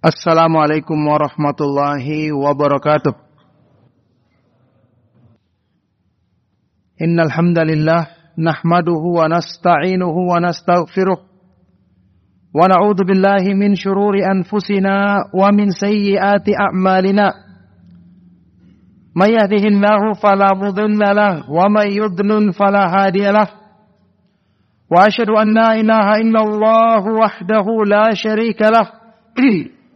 Assalamualaikum warahmatullahi wabarakatuh. Innal hamdalillah nahmaduhu wa nasta'inuhu wa nastaghfiruh wa na'udzu billahi min shururi anfusina wa min sayyiati a'malina. May yahdihillahu fala wa may yudlil. Wa ashhadu an la ilaha illallah wahdahu la sharika.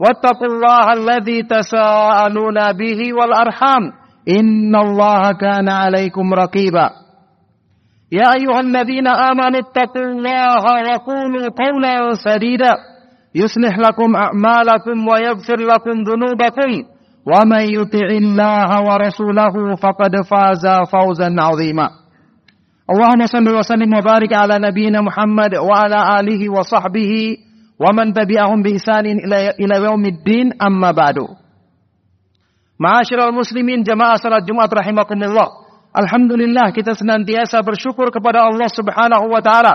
واتقوا الله الذي تساءلون به والأرحام. إن الله كان عليكم رقيبا. يا أيها الذين آمنوا اتقوا الله وقولوا قولا سديدا. يصلح لكم أعمالكم ويغفر لكم ذنوبكم. ومن يطع الله ورسوله فقد فاز فوزا عظيما. اللهم صل وسلم وبارك على نبينا محمد وعلى آله وصحبه Waman tabi'ahum bi ihsanin ila ila yaumiddin amma ba'du. Ma'asyiral muslimin jamaah salat Jumat rahimakumullah. Alhamdulillah kita senantiasa bersyukur kepada Allah Subhanahu wa taala.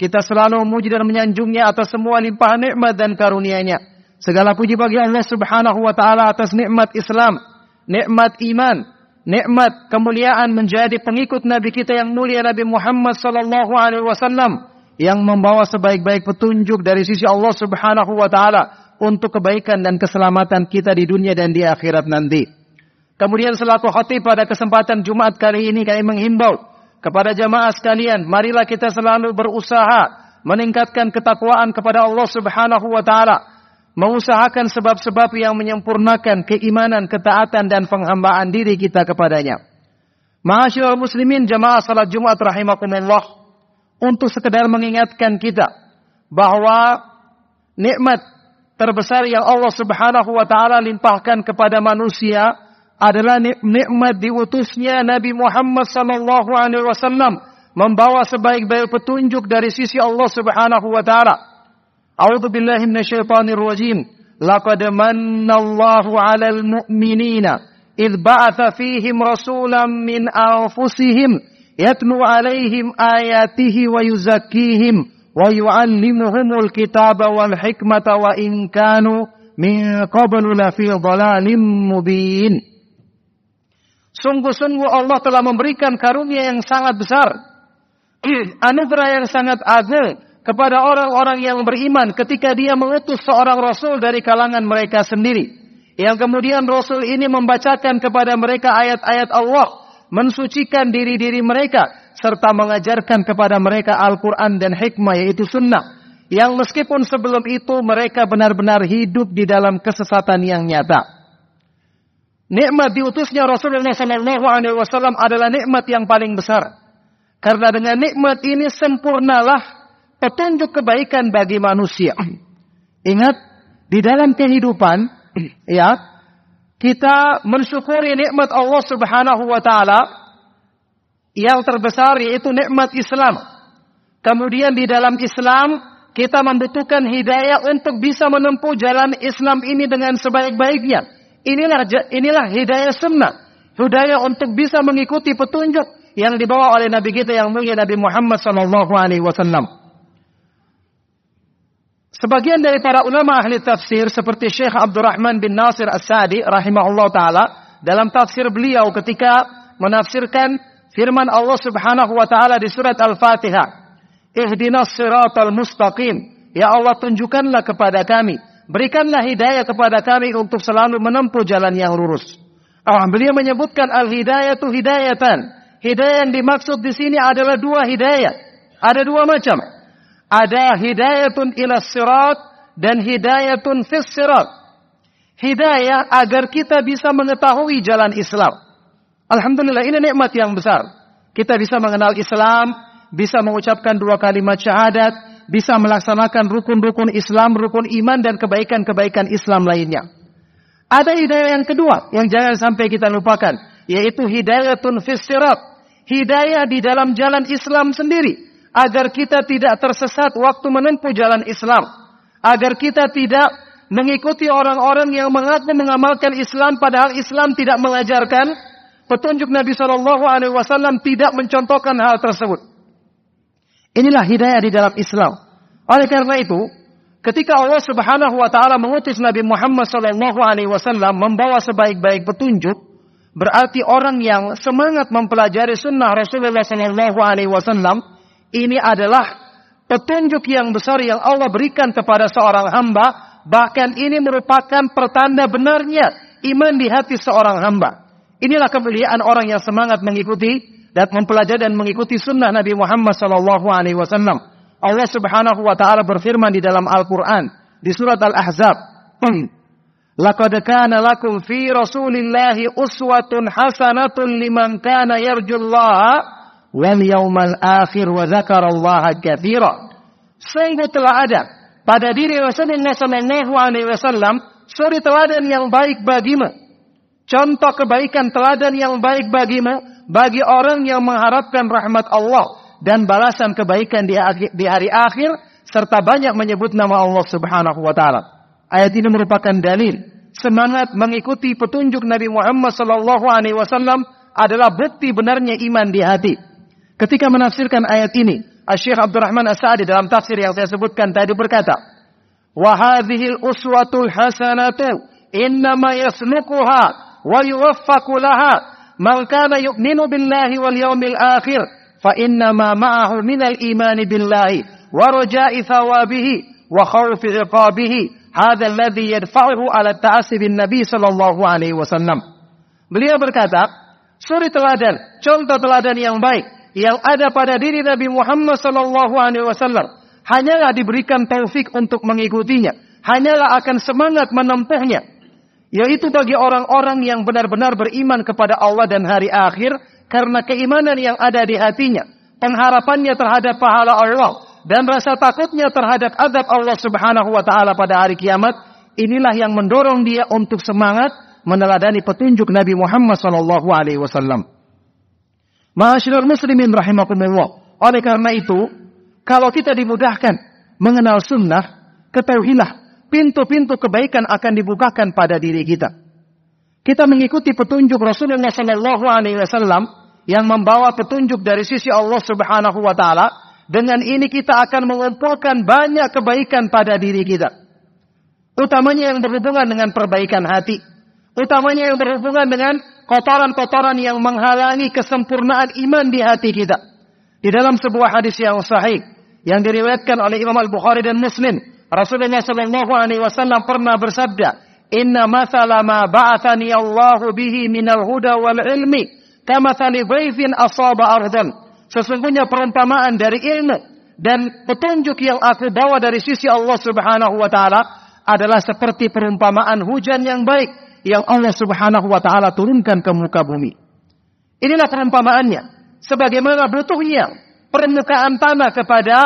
Kita selalu memuji dan menyanjungnya atas semua limpahan nikmat dan karunia-Nya. Segala puji bagi Allah Subhanahu wa taala atas nikmat Islam, nikmat iman, nikmat kemuliaan menjadi pengikut nabi kita yang mulia Nabi Muhammad sallallahu alaihi wasallam yang membawa sebaik-baik petunjuk dari sisi Allah Subhanahu wa taala untuk kebaikan dan keselamatan kita di dunia dan di akhirat nanti. Kemudian selaku khatib pada kesempatan Jumat kali ini kami menghimbau kepada jamaah sekalian, marilah kita selalu berusaha meningkatkan ketakwaan kepada Allah Subhanahu wa taala, mengusahakan sebab-sebab yang menyempurnakan keimanan, ketaatan dan penghambaan diri kita kepadanya. Ma'asyiral muslimin jamaah salat Jumat rahimakumullah untuk sekedar mengingatkan kita bahwa nikmat terbesar yang Allah Subhanahu wa taala limpahkan kepada manusia adalah nikmat diutusnya Nabi Muhammad sallallahu alaihi wasallam membawa sebaik-baik petunjuk dari sisi Allah Subhanahu wa taala. A'udzu billahi minasyaitonir rajim. Laqad manna Allahu 'alal mu'minina idh ba'atha fihim rasulan min anfusihim yatlu alaihim ayatihi wa yuzakkihim wa yu'allimuhumul kitaba wal hikmata wa in kanu min qablu lafi dhalalin mubin. Sungguh-sungguh Allah telah memberikan karunia yang sangat besar. Anugerah yang sangat agung kepada orang-orang yang beriman ketika dia mengutus seorang rasul dari kalangan mereka sendiri. Yang kemudian rasul ini membacakan kepada mereka ayat-ayat Allah mensucikan diri-diri mereka serta mengajarkan kepada mereka Al-Quran dan hikmah yaitu sunnah yang meskipun sebelum itu mereka benar-benar hidup di dalam kesesatan yang nyata. Nikmat diutusnya Rasulullah Wasallam adalah nikmat yang paling besar. Karena dengan nikmat ini sempurnalah petunjuk kebaikan bagi manusia. Ingat, di dalam kehidupan, ya, kita mensyukuri nikmat Allah Subhanahu wa taala yang terbesar yaitu nikmat Islam. Kemudian di dalam Islam kita membutuhkan hidayah untuk bisa menempuh jalan Islam ini dengan sebaik-baiknya. Inilah inilah hidayah sunnah. Hidayah untuk bisa mengikuti petunjuk yang dibawa oleh Nabi kita yang mulia Nabi Muhammad sallallahu alaihi wasallam. Sebagian dari para ulama ahli tafsir seperti Syekh Abdurrahman bin Nasir As-Sadi rahimahullah taala dalam tafsir beliau ketika menafsirkan firman Allah Subhanahu wa taala di surat Al-Fatihah. Ihdinas siratal mustaqim. Ya Allah tunjukkanlah kepada kami, berikanlah hidayah kepada kami untuk selalu menempuh jalan yang lurus. Ah, beliau menyebutkan al-hidayah itu hidayatan. Hidayah yang dimaksud di sini adalah dua hidayah. Ada dua macam. Ada hidayatun ila sirat dan hidayatun fis sirat. Hidayah agar kita bisa mengetahui jalan Islam. Alhamdulillah ini nikmat yang besar. Kita bisa mengenal Islam, bisa mengucapkan dua kalimat syahadat, bisa melaksanakan rukun-rukun Islam, rukun iman dan kebaikan-kebaikan Islam lainnya. Ada hidayah yang kedua yang jangan sampai kita lupakan, yaitu hidayatun fissirat. Hidayah di dalam jalan Islam sendiri agar kita tidak tersesat waktu menempuh jalan Islam, agar kita tidak mengikuti orang-orang yang mengaku mengamalkan Islam padahal Islam tidak mengajarkan petunjuk Nabi Shallallahu Alaihi Wasallam tidak mencontohkan hal tersebut. Inilah hidayah di dalam Islam. Oleh karena itu, Ketika Allah Subhanahu wa taala mengutus Nabi Muhammad sallallahu alaihi wasallam membawa sebaik-baik petunjuk, berarti orang yang semangat mempelajari sunnah Rasulullah sallallahu alaihi wasallam ini adalah petunjuk yang besar yang Allah berikan kepada seorang hamba, bahkan ini merupakan pertanda benarnya iman di hati seorang hamba. Inilah kemuliaan orang yang semangat mengikuti dan mempelajari dan mengikuti sunnah Nabi Muhammad sallallahu alaihi wasallam. Allah Subhanahu wa taala berfirman di dalam Al-Qur'an di surat Al-Ahzab. Laqad kana lakum fi Rasulillahi uswatun hasanatun liman kana yarjullaha wal yawmal akhir wa dzakarallaha katsira. Sungguh telah ada pada diri Rasulullah sallallahu alaihi wasallam suri teladan yang baik bagimu. Contoh kebaikan teladan yang baik bagimu bagi orang yang mengharapkan rahmat Allah dan balasan kebaikan di, di hari akhir serta banyak menyebut nama Allah Subhanahu wa taala. Ayat ini merupakan dalil semangat mengikuti petunjuk Nabi Muhammad sallallahu alaihi wasallam adalah bukti benarnya iman di hati. Ketika menafsirkan ayat ini, Syekh Abdurrahman As-Sa'di dalam tafsir yang saya sebutkan tadi berkata, "Wa uswatul hasanatu innama yasluquha wa yuwaffaqu laha. Man billahi wal yawmil akhir fa innama ma'ahu minal imani billahi wa wa khawfi iqabihi. Hadha alladhi yadfa'uhu ala nabi sallallahu wasallam." Beliau berkata, suri teladan, contoh teladan yang baik yang ada pada diri Nabi Muhammad sallallahu alaihi wasallam hanyalah diberikan taufik untuk mengikutinya, hanyalah akan semangat menempuhnya, yaitu bagi orang-orang yang benar-benar beriman kepada Allah dan hari akhir karena keimanan yang ada di hatinya, pengharapannya terhadap pahala Allah dan rasa takutnya terhadap adab Allah Subhanahu wa taala pada hari kiamat, inilah yang mendorong dia untuk semangat meneladani petunjuk Nabi Muhammad sallallahu alaihi wasallam. Ma'asyiral muslimin rahimakumullah. Oleh karena itu, kalau kita dimudahkan mengenal sunnah, ketahuilah pintu-pintu kebaikan akan dibukakan pada diri kita. Kita mengikuti petunjuk Rasulullah Sallallahu Alaihi Wasallam yang membawa petunjuk dari sisi Allah Subhanahu wa taala, dengan ini kita akan mengumpulkan banyak kebaikan pada diri kita. Utamanya yang berhubungan dengan perbaikan hati. Utamanya yang berhubungan dengan kotoran-kotoran yang menghalangi kesempurnaan iman di hati kita. Di dalam sebuah hadis yang sahih yang diriwayatkan oleh Imam Al-Bukhari dan Muslim, Rasulullah sallallahu alaihi wasallam pernah bersabda, "Inna mathala ma ba'athani Allahu bihi minal huda wal ilmi kamathali dhaifin asaba ardan. Sesungguhnya perumpamaan dari ilmu dan petunjuk yang aku bawa dari sisi Allah Subhanahu wa taala adalah seperti perumpamaan hujan yang baik yang Allah Subhanahu wa taala turunkan ke muka bumi. Inilah perumpamaannya. Sebagaimana butuhnya permukaan tanah kepada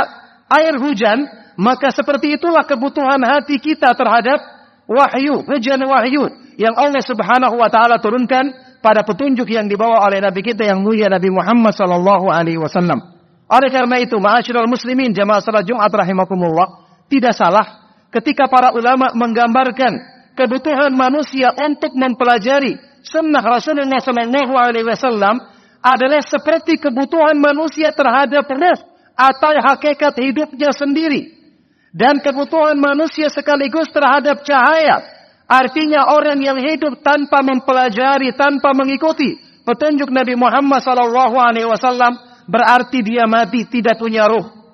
air hujan, maka seperti itulah kebutuhan hati kita terhadap wahyu, hujan wahyu yang Allah Subhanahu wa taala turunkan pada petunjuk yang dibawa oleh Nabi kita yang mulia Nabi Muhammad sallallahu alaihi wasallam. Oleh karena itu, ma'asyiral muslimin jamaah salat Jumat rahimakumullah, tidak salah ketika para ulama menggambarkan kebutuhan manusia untuk mempelajari sunnah Rasulullah sallallahu alaihi wasallam adalah seperti kebutuhan manusia terhadap roh atau hakikat hidupnya sendiri dan kebutuhan manusia sekaligus terhadap cahaya Artinya orang yang hidup tanpa mempelajari, tanpa mengikuti petunjuk Nabi Muhammad sallallahu alaihi wasallam berarti dia mati tidak punya ruh.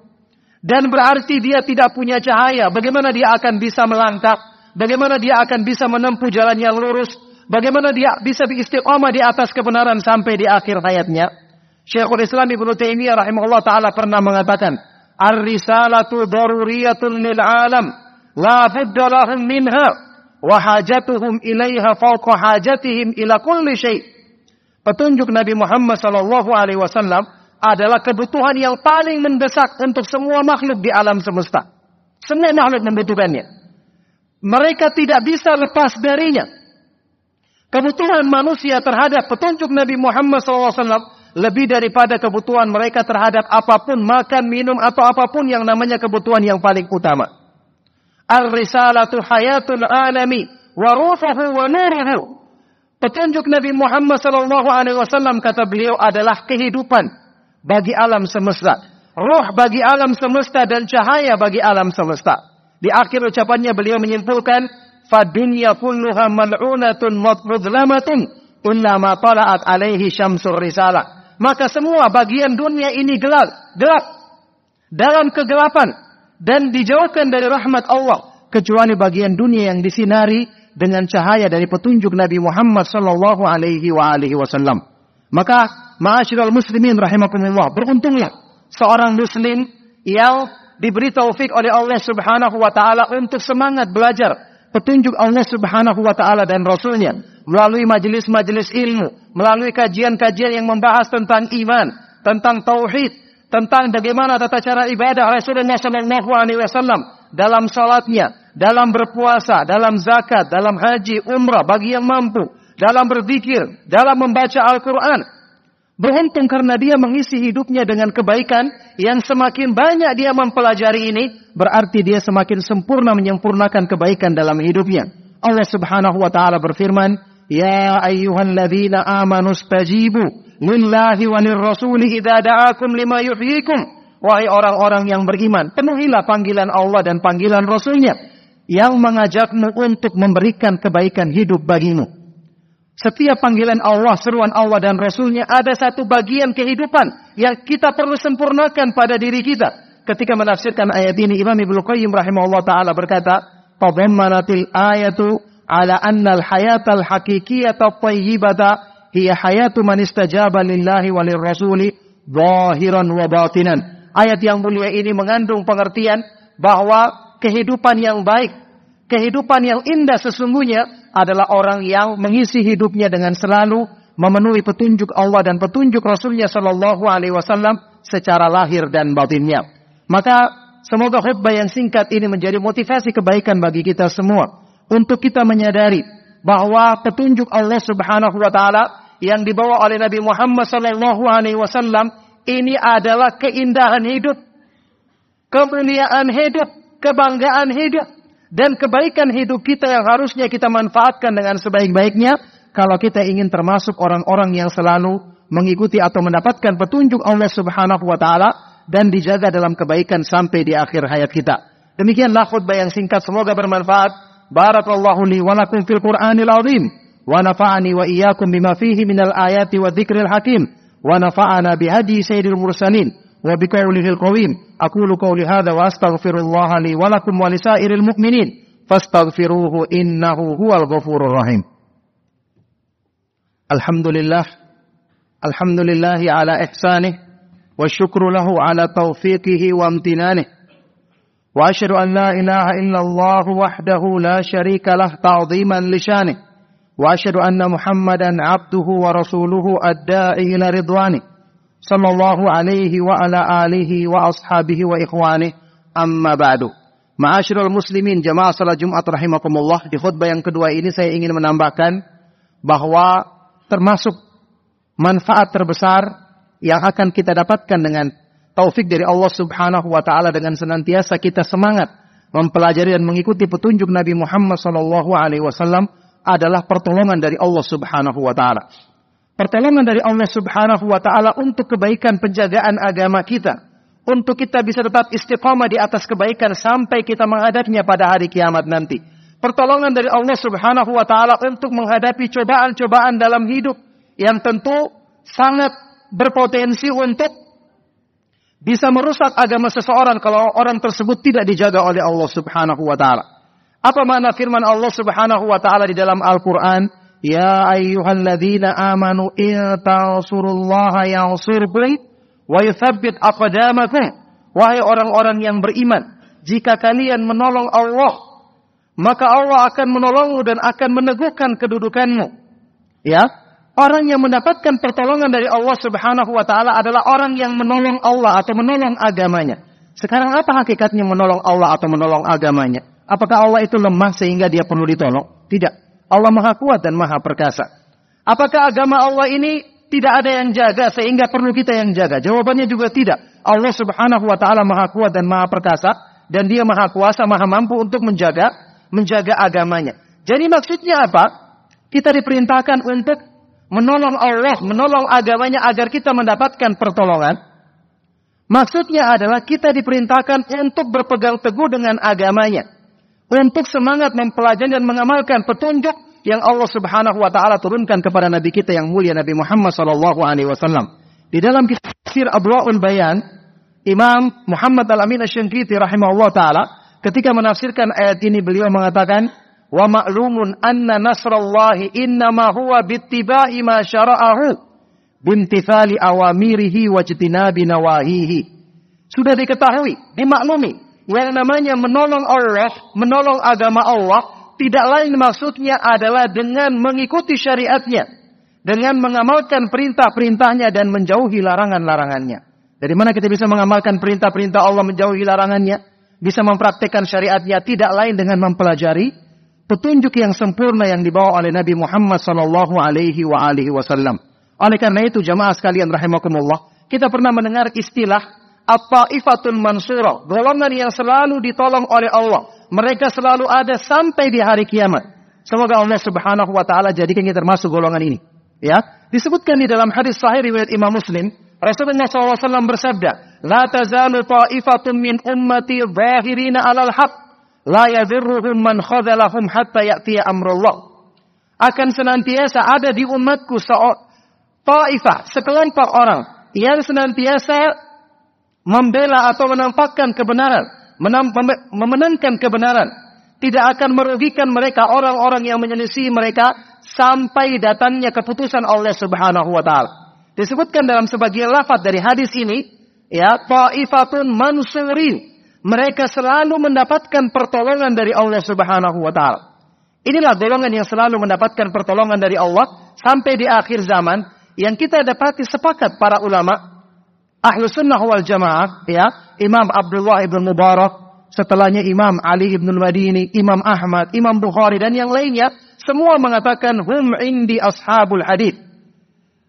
Dan berarti dia tidak punya cahaya. Bagaimana dia akan bisa melangkah? Bagaimana dia akan bisa menempuh jalan yang lurus? Bagaimana dia bisa beristiqamah di atas kebenaran sampai di akhir hayatnya? Syekhul Islam Ibnu Taimiyah rahimahullah taala pernah mengatakan, "Ar-risalatu daruriyatun lil alam, la budda lahum minha." wahajatuhum ilaiha fawqa hajatihim ila kulli syai. Petunjuk Nabi Muhammad sallallahu alaihi wasallam adalah kebutuhan yang paling mendesak untuk semua makhluk di alam semesta. Semua makhluk membutuhkannya. Mereka tidak bisa lepas darinya. Kebutuhan manusia terhadap petunjuk Nabi Muhammad SAW lebih daripada kebutuhan mereka terhadap apa pun makan, minum atau apa pun yang namanya kebutuhan yang paling utama. Al-risalatu hayatul alami wa ruhuhu wa nuruhu. Petunjuk Nabi Muhammad sallallahu alaihi wasallam kata beliau adalah kehidupan bagi alam semesta, roh bagi alam semesta dan cahaya bagi alam semesta. Di akhir ucapannya beliau menyimpulkan fadunya kulluha mal'unatun mudlamatun illa ma tala'at alaihi syamsur risalah. Maka semua bagian dunia ini gelap, gelap dalam kegelapan dan dijauhkan dari rahmat Allah kecuali bagian dunia yang disinari dengan cahaya dari petunjuk Nabi Muhammad sallallahu alaihi wa alihi wasallam. Maka ma'asyiral muslimin rahimakumullah, beruntunglah seorang muslim yang diberi taufik oleh Allah Subhanahu wa taala untuk semangat belajar petunjuk Allah Subhanahu wa taala dan rasulnya melalui majelis-majelis ilmu, melalui kajian-kajian yang membahas tentang iman, tentang tauhid, tentang bagaimana tata cara ibadah Rasulullah sallallahu alaihi wasallam dalam salatnya, dalam berpuasa, dalam zakat, dalam haji, umrah bagi yang mampu, dalam berzikir, dalam membaca Al-Qur'an, Beruntung karena dia mengisi hidupnya dengan kebaikan yang semakin banyak dia mempelajari ini, berarti dia semakin sempurna menyempurnakan kebaikan dalam hidupnya. Allah Subhanahu wa taala berfirman, "Ya ayyuhalladzina amanu stajibu lillahi wa lirrasuli idza da'akum lima yuhyikum." Wahai orang-orang yang beriman, penuhilah panggilan Allah dan panggilan Rasulnya yang mengajakmu untuk memberikan kebaikan hidup bagimu. Setiap panggilan Allah, seruan Allah dan Rasulnya ada satu bagian kehidupan yang kita perlu sempurnakan pada diri kita. Ketika menafsirkan ayat ini, Imam Ibnu Qayyim rahimahullah taala berkata, "Tadammanatil ayatu ala anna al-hayata al-haqiqiyata tayyibata hiya hayatu man istajaba lillahi wa lirrasuli zahiran wa batinan." Ayat yang mulia ini mengandung pengertian bahwa kehidupan yang baik, kehidupan yang indah sesungguhnya adalah orang yang mengisi hidupnya dengan selalu memenuhi petunjuk Allah dan petunjuk Rasulnya Shallallahu Alaihi Wasallam secara lahir dan batinnya. Maka semoga khutbah yang singkat ini menjadi motivasi kebaikan bagi kita semua untuk kita menyadari bahwa petunjuk Allah Subhanahu Wa Taala yang dibawa oleh Nabi Muhammad Shallallahu Alaihi Wasallam ini adalah keindahan hidup, kemuliaan hidup, kebanggaan hidup dan kebaikan hidup kita yang harusnya kita manfaatkan dengan sebaik-baiknya kalau kita ingin termasuk orang-orang yang selalu mengikuti atau mendapatkan petunjuk Allah Subhanahu wa taala dan dijaga dalam kebaikan sampai di akhir hayat kita. Demikianlah khutbah yang singkat semoga bermanfaat. Barakallahu li wa lakum fil Qur'anil azim wa nafa'ani wa iyyakum bima fihi minal ayati wa dzikril hakim wa nafa'ana bihadi sayyidil mursalin. وبقوله القويم. أقول قولي هذا وأستغفر الله لي ولكم ولسائر المؤمنين. فاستغفروه إنه هو الغفور الرحيم. الحمد لله. الحمد لله على إحسانه. والشكر له على توفيقه وامتنانه. وأشهد أن لا إله إلا الله وحده لا شريك له تعظيما لشانه. وأشهد أن محمدا عبده ورسوله الداعي إلى رضوانه. Sallallahu alaihi wa ala alihi wa ashabihi wa ikhwani amma ba'du. Ma'asyiral muslimin jamaah salat Jumat rahimakumullah. Di khutbah yang kedua ini saya ingin menambahkan bahwa termasuk manfaat terbesar yang akan kita dapatkan dengan taufik dari Allah Subhanahu wa taala dengan senantiasa kita semangat mempelajari dan mengikuti petunjuk Nabi Muhammad sallallahu alaihi wasallam adalah pertolongan dari Allah Subhanahu wa taala pertolongan dari Allah Subhanahu wa taala untuk kebaikan penjagaan agama kita. Untuk kita bisa tetap istiqamah di atas kebaikan sampai kita menghadapinya pada hari kiamat nanti. Pertolongan dari Allah Subhanahu wa taala untuk menghadapi cobaan-cobaan dalam hidup yang tentu sangat berpotensi untuk bisa merusak agama seseorang kalau orang tersebut tidak dijaga oleh Allah Subhanahu wa taala. Apa makna firman Allah Subhanahu wa taala di dalam Al-Qur'an? Ya ayyuhalladzina amanu in tansurullaha yansurkum wa yuthabbit aqdamakum. Wahai orang-orang yang beriman, jika kalian menolong Allah, maka Allah akan menolongmu dan akan meneguhkan kedudukanmu. Ya, orang yang mendapatkan pertolongan dari Allah Subhanahu wa taala adalah orang yang menolong Allah atau menolong agamanya. Sekarang apa hakikatnya menolong Allah atau menolong agamanya? Apakah Allah itu lemah sehingga dia perlu ditolong? Tidak. Allah Maha Kuat dan Maha Perkasa. Apakah agama Allah ini tidak ada yang jaga sehingga perlu kita yang jaga? Jawabannya juga tidak. Allah Subhanahu wa taala Maha Kuat dan Maha Perkasa dan Dia Maha Kuasa, Maha Mampu untuk menjaga menjaga agamanya. Jadi maksudnya apa? Kita diperintahkan untuk menolong Allah, menolong agamanya agar kita mendapatkan pertolongan. Maksudnya adalah kita diperintahkan untuk berpegang teguh dengan agamanya. Untuk semangat mempelajari dan mengamalkan petunjuk yang Allah Subhanahu wa taala turunkan kepada nabi kita yang mulia Nabi Muhammad sallallahu alaihi wasallam. Di dalam kitab tafsir Adwaul Bayan, Imam Muhammad Al-Amin Asy-Syanqiti rahimahullah taala ketika menafsirkan ayat ini beliau mengatakan wa ma'lumun anna nasrallahi innama huwa bittiba'i ma syara'ahu bintifali awamirihi wa nawahihi. Sudah diketahui, dimaklumi yang namanya menolong Allah, menolong agama Allah tidak lain maksudnya adalah dengan mengikuti syariatnya. Dengan mengamalkan perintah-perintahnya dan menjauhi larangan-larangannya. Dari mana kita bisa mengamalkan perintah-perintah Allah menjauhi larangannya? Bisa mempraktekkan syariatnya tidak lain dengan mempelajari petunjuk yang sempurna yang dibawa oleh Nabi Muhammad sallallahu alaihi wa alihi wasallam. Oleh karena itu jamaah sekalian rahimakumullah, kita pernah mendengar istilah at-taifatul mansurah, golongan yang selalu ditolong oleh Allah mereka selalu ada sampai di hari kiamat. Semoga Allah Subhanahu wa taala jadikan kita termasuk golongan ini. Ya, disebutkan di dalam hadis sahih riwayat Imam Muslim, Rasulullah SAW bersabda, "La tazalu ta'ifatun min ummati zahirina 'alal haq, la yadhurruhum man khadhalahum hatta ya'tiya amrullah." Akan senantiasa ada di umatku seorang ta'ifah, sekelompok orang yang senantiasa membela atau menampakkan kebenaran memenangkan kebenaran. Tidak akan merugikan mereka orang-orang yang menyelisih mereka sampai datangnya keputusan Allah Subhanahu wa taala. Disebutkan dalam sebagian lafaz dari hadis ini, ya, taifatun mansurin. Mereka selalu mendapatkan pertolongan dari Allah Subhanahu wa taala. Inilah golongan yang selalu mendapatkan pertolongan dari Allah sampai di akhir zaman yang kita dapati sepakat para ulama ahlu sunnah wal jamaah, ya, Imam Abdullah ibn Mubarak, setelahnya Imam Ali ibn Madini, Imam Ahmad, Imam Bukhari dan yang lainnya, semua mengatakan hum indi ashabul hadith.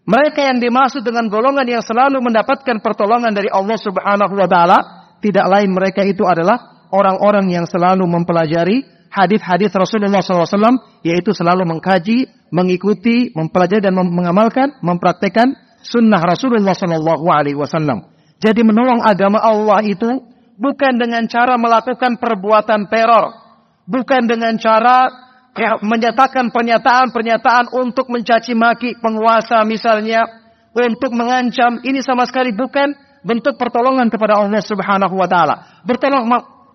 Mereka yang dimaksud dengan golongan yang selalu mendapatkan pertolongan dari Allah Subhanahu wa taala, tidak lain mereka itu adalah orang-orang yang selalu mempelajari hadis-hadis Rasulullah SAW, yaitu selalu mengkaji, mengikuti, mempelajari dan mengamalkan, mempraktekkan sunnah Rasulullah Sallallahu Alaihi Wasallam. Jadi menolong agama Allah itu bukan dengan cara melakukan perbuatan teror, bukan dengan cara menyatakan pernyataan-pernyataan untuk mencaci maki penguasa misalnya, untuk mengancam. Ini sama sekali bukan bentuk pertolongan kepada Allah Subhanahu Wa Taala. Bertolong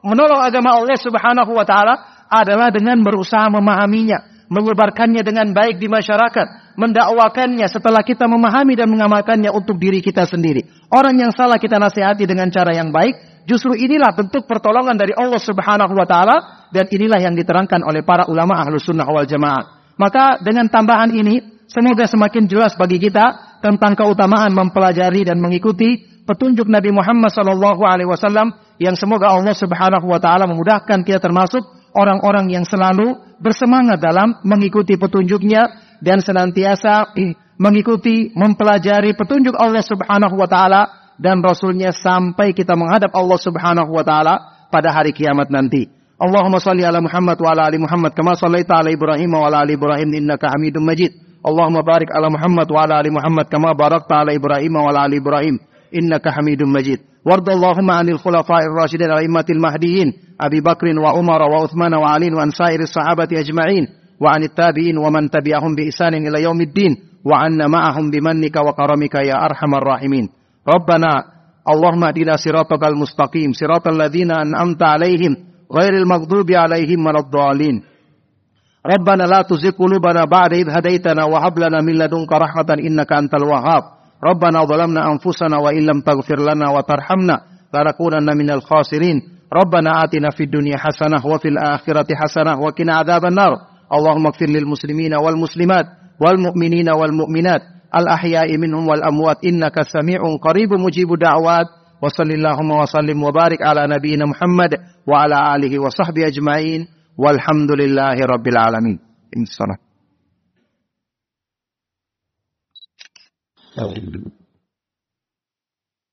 menolong agama Allah Subhanahu Wa Taala adalah dengan berusaha memahaminya, menyebarkannya dengan baik di masyarakat, mendakwakannya setelah kita memahami dan mengamalkannya untuk diri kita sendiri. Orang yang salah kita nasihati dengan cara yang baik, justru inilah bentuk pertolongan dari Allah Subhanahu wa taala dan inilah yang diterangkan oleh para ulama ahlu sunnah wal jamaah. Maka dengan tambahan ini, semoga semakin jelas bagi kita tentang keutamaan mempelajari dan mengikuti petunjuk Nabi Muhammad sallallahu alaihi wasallam yang semoga Allah Subhanahu wa taala memudahkan kita termasuk orang-orang yang selalu bersemangat dalam mengikuti petunjuknya dan senantiasa mengikuti, mempelajari petunjuk Allah Subhanahu wa taala dan rasulnya sampai kita menghadap Allah Subhanahu wa taala pada hari kiamat nanti. Allahumma salli ala Muhammad wa ala ali Muhammad kama sallaita ala Ibrahim wa ala ali Ibrahim innaka Hamidum Majid. Allahumma barik ala Muhammad wa ala ali Muhammad kama barakta ala Ibrahim wa ala ali Ibrahim innaka Hamidum Majid. وارض اللهم عن الخلفاء الراشدين الأئمة المهديين أبي بكر وعمر وعثمان وعلي وعن سائر الصحابة أجمعين وعن التابعين ومن تبعهم بإحسان إلى يوم الدين وعنا معهم بمنك وكرمك يا أرحم الراحمين. ربنا اللهم اهدنا صراطك المستقيم صراط الذين أنعمت عليهم غير المغضوب عليهم ولا الضالين. ربنا لا تزغ قلوبنا بعد إذ هديتنا وهب لنا من لدنك رحمة إنك أنت الوهاب. ربنا ظلمنا أنفسنا وإن لم تغفر لنا وترحمنا لنكونن من الخاسرين. ربنا آتنا في الدنيا حسنة وفي الآخرة حسنة وقنا عذاب النار. اللهم اغفر للمسلمين والمسلمات والمؤمنين والمؤمنات الأحياء منهم والأموات إنك سميع قريب مجيب دعوات وصل اللهم وسلم وبارك على نبينا محمد وعلى آله وصحبه أجمعين والحمد لله رب العالمين. إن الصلاة.